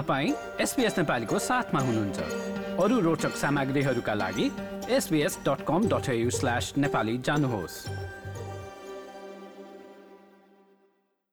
तपाईँ एसपिएस नेपालीको साथमा हुनुहुन्छ। अरू रोचक सामग्रीहरूका लागि SBS dot com dot slash Nepali जानुहोस्।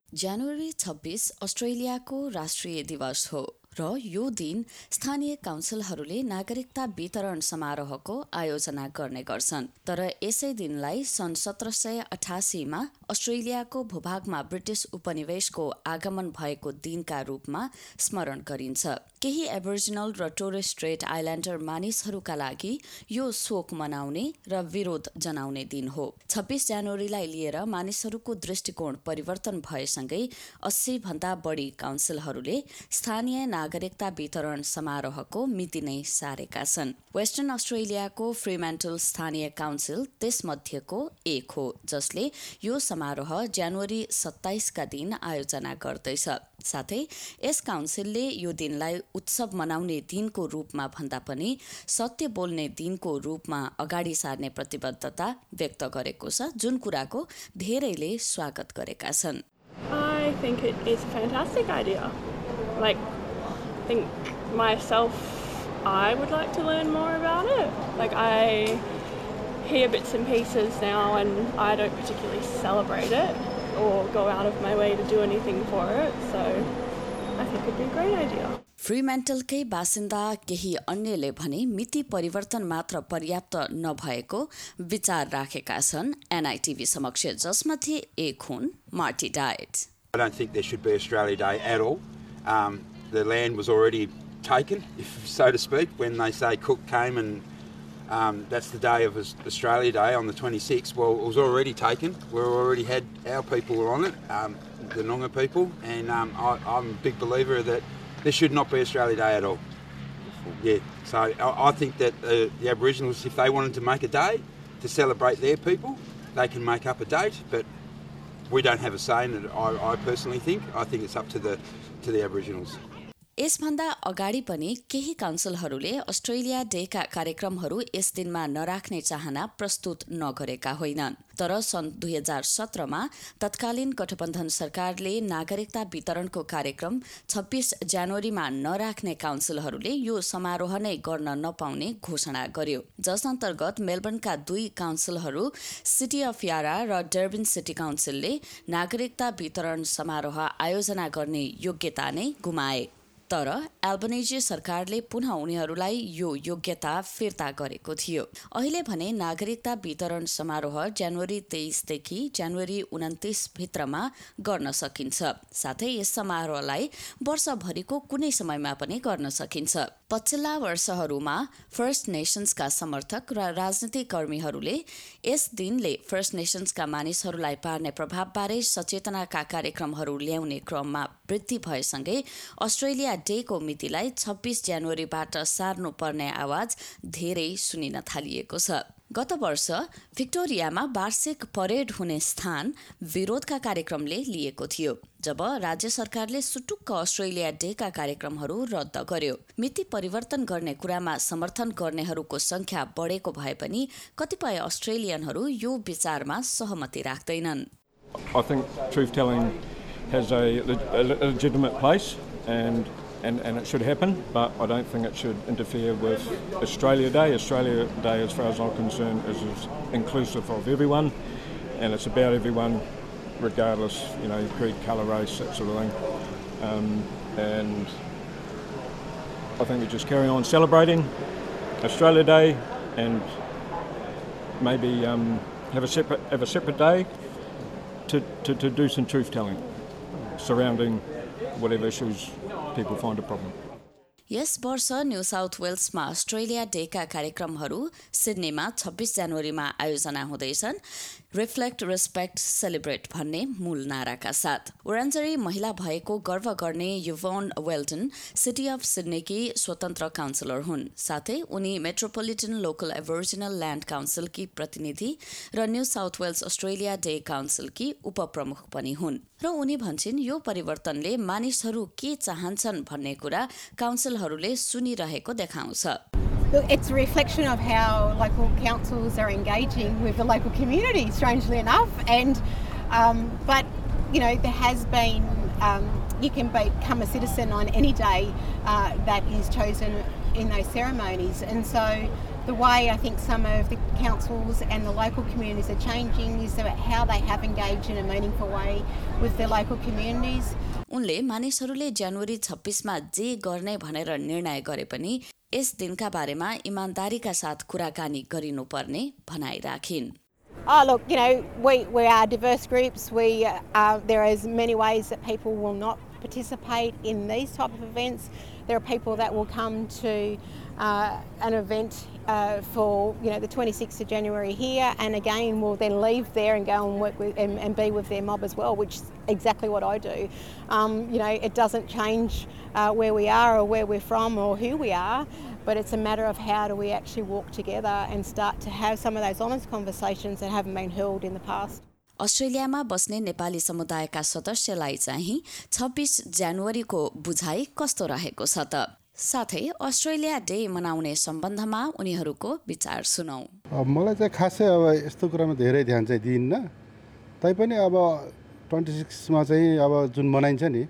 जनवरी छब्बिस अस्ट्रेलियाको राष्ट्रिय दिवस हो र यो दिन स्थानीय काउन्सिलहरूले नागरिकता वितरण समारोहको आयोजना गर्ने गर्छन्। तर यसै दिनलाई सन् सत्र सय अठासीमा अस्ट्रेलियाको भूभागमा ब्रिटिस उपनिवेशको आगमन भएको दिनका रूपमा स्मरण गरिन्छ। केही एबोरिजिनल र टोरेस स्ट्रेट आइल्यान्डर मानिसहरूका लागि यो शोक मनाउने र विरोध जनाउने दिन हो। छब्बिस जनवरीलाई लिएर मानिसहरूको दृष्टिकोण परिवर्तन भएसँगै अस्सी भन्दा बढी काउन्सिलहरूले स्थानीय नागरिकता वितरण समारोहको मिति नै सारेका छन्। वेस्टर्न अस्ट्रेलियाको फ्रीमेन्टल स्थानीय काउन्सिल त्यसमध्येको एक हो जसले यो समारोह जनवरी सत्ताइसका दिन आयोजना गर्दैछ। साथै यस काउन्सिलले यो दिनलाई उत्सव मनाउने दिनको रूपमा भन्दा पनि सत्य बोल्ने दिनको रूपमा अगाडि सार्ने प्रतिबद्धता व्यक्त गरेको छ जुन कुराको धेरैले स्वागत गरेका छन्। I would like to learn more about it. Like, I hear bits and pieces now, and I don't particularly celebrate it or go out of my way to do anything for it. So, I think it'd be a great idea. फ्रीमेन्टलकै बासिन्दा केही अन्यले भने मिति परिवर्तन मात्र पर्याप्त नभएको विचार राखेका छन् एनआइटिभी समक्ष जसमध्ये एक हुन् Marty Dyatt I don't think there should be Australia Day at all. Um, the land was already taken, if so to speak, when they say Cook came and um, that's the day of Australia Day on the 26th. Well, it was already taken. We already had our people were on it, um, the Noongar people, and um, I, I'm a big believer that there should not be Australia Day at all. Yeah, so I, I think that uh, the Aboriginals, if they wanted to make a day to celebrate their people, they can make up a date, but we don't have a say in it. I, I personally think. I think it's up to the to the Aboriginals. यसभन्दा अगाडि पनि केही काउन्सिलहरूले Australia डेका कार्यक्रमहरू यस दिनमा नराख्ने चाहना प्रस्तुत नगरेका होइनन्। तर सन् दुई हजार सत्रमा तत्कालीन गठबन्धन सरकारले नागरिकता वितरणको कार्यक्रम छब्बिस जनवरीमा नराख्ने काउन्सिलहरूले यो समारोह नै गर्न नपाउने घोषणा गर्यो। जस अन्तर्गत मेलबर्नका दुई काउन्सिलहरू सिटी अफ यारा र डर्बिन सिटी काउन्सिलले नागरिकता वितरण समारोह आयोजना गर्ने योग्यता नै गुमाए। तर एल्बनेजी सरकारले पुनः उनीहरूलाई यो योग्यता फिर्ता गरेको थियो। अहिले भने नागरिकता वितरण समारोह जनवरी तेइसदेखि जनवरी उन्तिस भित्रमा गर्न सकिन्छ। साथै यस समारोहलाई वर्षभरिको कुनै समयमा पनि गर्न सकिन्छ। पछिल्ला वर्षहरूमा फर्स्ट नेसन्सका समर्थक र राजनीतिक कर्मीहरूले यस दिनले फर्स्ट नेसन्सका मानिसहरूलाई पार्ने प्रभावबारे सचेतनाका कार्यक्रमहरू ल्याउने क्रममा वृद्धि भएसँगै अस्ट्रेलिया डेको मितिलाई छब्बिस जनवरीबाट सार्नुपर्ने आवाज धेरै सुनिन थालिएको छ। गत वर्ष भिक्टोरियामा वार्षिक परेड हुने स्थान विरोधका कार्यक्रमले लिएको थियो जब राज्य सरकारले सुटुक्क अस्ट्रेलिया डेका कार्यक्रमहरू रद्द गर्यो। मिति परिवर्तन गर्ने कुरामा समर्थन गर्नेहरूको संख्या बढेको भए पनि कतिपय अस्ट्रेलियनहरू यो विचारमा सहमति राख्दैनन्। Has a, a legitimate place and, and, and it should happen, but I don't think it should interfere with Australia Day. Australia Day, as far as I'm concerned, is, is inclusive of everyone and it's about everyone, regardless, you know, creed, colour, race, that sort of thing. Um, and I think we just carry on celebrating Australia Day and maybe um, have a separate have a separate day to, to, to do some truth telling surrounding whatever issues people find a problem. यस वर्ष New South वेल्समा Australia डेका कार्यक्रमहरू सिडनीमा छब्बिस जनवरीमा आयोजना हुँदैछन् रिफ्लेक्ट रेस्पेक्ट सेलिब्रेट भन्ने मूल नाराका साथ। ओरान्जरी महिला भएको गर्व गर्ने युभोन वेल्टन सिटी अफ सिडनीकी स्वतन्त्र काउन्सिलर हुन्। साथै उनी मेट्रोपोलिटन लोकल एभोरिजिनल ल्यान्ड काउन्सिलकी प्रतिनिधि र New South Wales Australia Day काउन्सिलकी उपप्रमुख पनि हुन्। र उनी भन्छन् यो परिवर्तनले मानिसहरू के चाहन्छन् भन्ने कुरा काउन्सिलहरूले सुनिरहेको देखाउँछ। It's a reflection of how local councils are engaging with the local community, strangely enough. And um, but you know there has been um, you can become a citizen on any day uh, that is chosen in those ceremonies. And so the way I think some of the councils and the local communities are changing is about how they have engaged in a meaningful way with their local communities. उनले मानिसहरूले जनवरी छब्बिसमा जे गर्ने भनेर निर्णय गरे पनि यस दिनका बारेमा इमान्दारीका साथ कुराकानी गरिनुपर्ने भनाइ राखिन् Oh, look, you know, we, we are diverse groups. We, uh, there is many ways that people will not participate in these type of events. There are people that will come to uh, an event uh, for, you know, the 26th of January here and again will then leave there and go and work with and, and be with their mob as well, which is exactly what I do. Um, you know, it doesn't change uh, where we are or where we're from or who we are but it's a matter of how do we actually walk together and start to have some of those honest conversations that haven't been held in the past. अस्ट्रेलियामा बस्ने नेपाली समुदायका सदस्यलाई चाहिँ छब्बिस जनवरीको बुझाइ कस्तो रहेको छ त? साथै अस्ट्रेलिया डे मनाउने सम्बन्धमा उनीहरूको विचार सुनौ। मलाई चाहिँ खासै अब यस्तो कुरामा धेरै ध्यान चाहिँ दिइन्न। तैपनि अब ट्वेन्टी सिक्समा चाहिँ अब जुन मनाइन्छ नि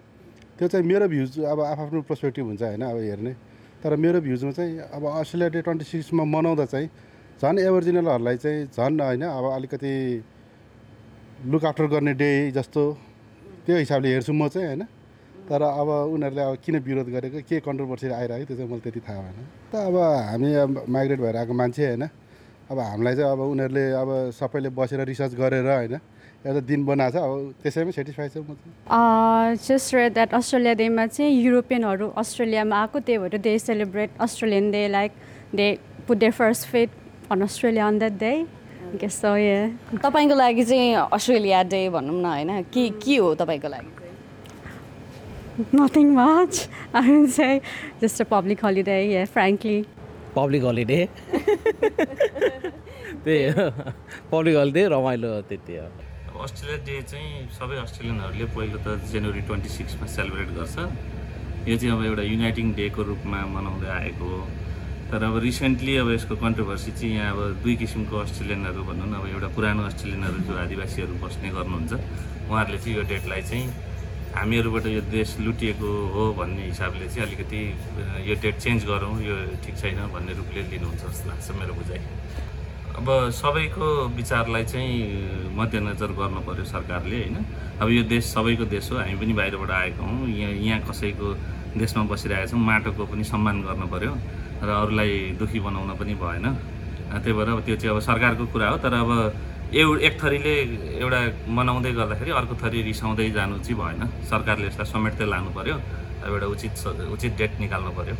त्यो चाहिँ मेरो भ्युज अब आफ्नो पर्सपेक्टिभ हुन्छ होइन अब हेर्ने। तर मेरो भ्युजमा चाहिँ अब अस्ट्रेलिया डे ट्वेन्टी सिक्समा मनाउँदा चाहिँ झन् एभर्जिनलहरूलाई चाहिँ झन् होइन अब अलिकति लुक आफ्टर गर्ने डे जस्तो त्यो हिसाबले हेर्छु म चाहिँ होइन? तर अब उनीहरूले अब किन विरोध गरेको के कन्ट्रोभर्सी आइरहेको त्यो चाहिँ मलाई त्यति थाहा भएन। त अब हामी अब माइग्रेट भएर आएको मान्छे होइन? अब हामीलाई चाहिँ अब उनीहरूले अब सबैले बसेर रिसर्च गरेर होइन? एउटा दिन बनाएको छ अब त्यसैमा सेटिस्फाई छ म जस्ट रेड द्याट अस्ट्रेलिया डेमा चाहिँ युरोपियनहरू अस्ट्रेलियामा आएको त्यही भएर they celebrate Australian Day like they put their first feet on Australia on that day तपाईँको लागि चाहिँ अस्ट्रेलिया डे भनौँ न होइन? के के हो तपाईँको लागि? Nothing much say just a public holiday yeah frankly public holiday त्यही हो। पब्लिक हलिडे रमाइलो हो त्यति हो। अस्ट्रेलिया डे चाहिँ सबै अस्ट्रेलियनहरूले पहिलो त जनवरी ट्वेन्टी सिक्समा सेलिब्रेट गर्छ। यो चाहिँ अब एउटा युनाइटिङ डेको रूपमा मनाउँदै आएको हो। तर अब रिसेन्टली अब यसको कन्ट्रोभर्सी चाहिँ यहाँ अब दुई किसिमको अस्ट्रेलियनहरू भनौँ न अब एउटा पुरानो अस्ट्रेलियनहरू जो आदिवासीहरू बस्ने गर्नुहुन्छ उहाँहरूले चाहिँ यो डेटलाई चाहिँ हामीहरूबाट यो देश लुटिएको हो भन्ने हिसाबले चाहिँ अलिकति यो डेट चेन्ज गरौँ यो ठिक छैन भन्ने रूपले लिनुहुन्छ जस्तो लाग्छ मेरो बुझाइ। अब सबैको विचारलाई चाहिँ मध्यनजर गर्नु पऱ्यो सरकारले होइन? अब यो देश सबैको देश हो हामी पनि बाहिरबाट आएका हौँ यहाँ यहाँ कसैको देशमा बसिरहेका छौँ माटोको पनि सम्मान गर्नु पऱ्यो र अरूलाई दुःखी बनाउन पनि भएन। त्यही भएर अब त्यो चाहिँ अब सरकारको कुरा हो तर अब एउ एक थरीले एउटा मनाउँदै गर्दाखेरि अर्को थरी रिसाउँदै जानु चाहिँ भएन। सरकारले यसलाई समेट्दै लानु पऱ्यो अब एउटा उचित उचित डेट निकाल्नु पऱ्यो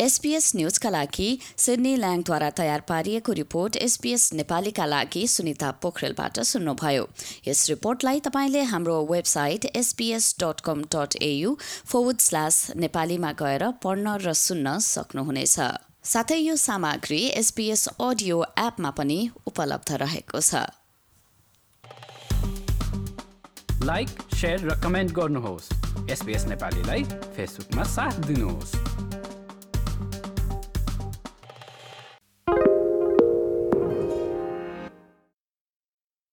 एसपीएस न्यूजका लागि सिडनी ल्याङद्वारा तयार पारिएको रिपोर्ट एसपीएस नेपालीका लागि सुनिता पोखरेलबाट सुन्नुभयो। यस रिपोर्टलाई तपाईँले हाम्रो website SBS dot com dot au forward slash नेपालीमा गएर पढ्न र सुन्न सक्नुहुनेछ। साथै यो सामग्री एसपीएस अडियो एपमा पनि उपलब्ध रहेको छ। लाइक र कमेन्ट गर्नुहोस्। एसपिएस नेपालीलाई फेसबुकमा साथ दिनुहोस्।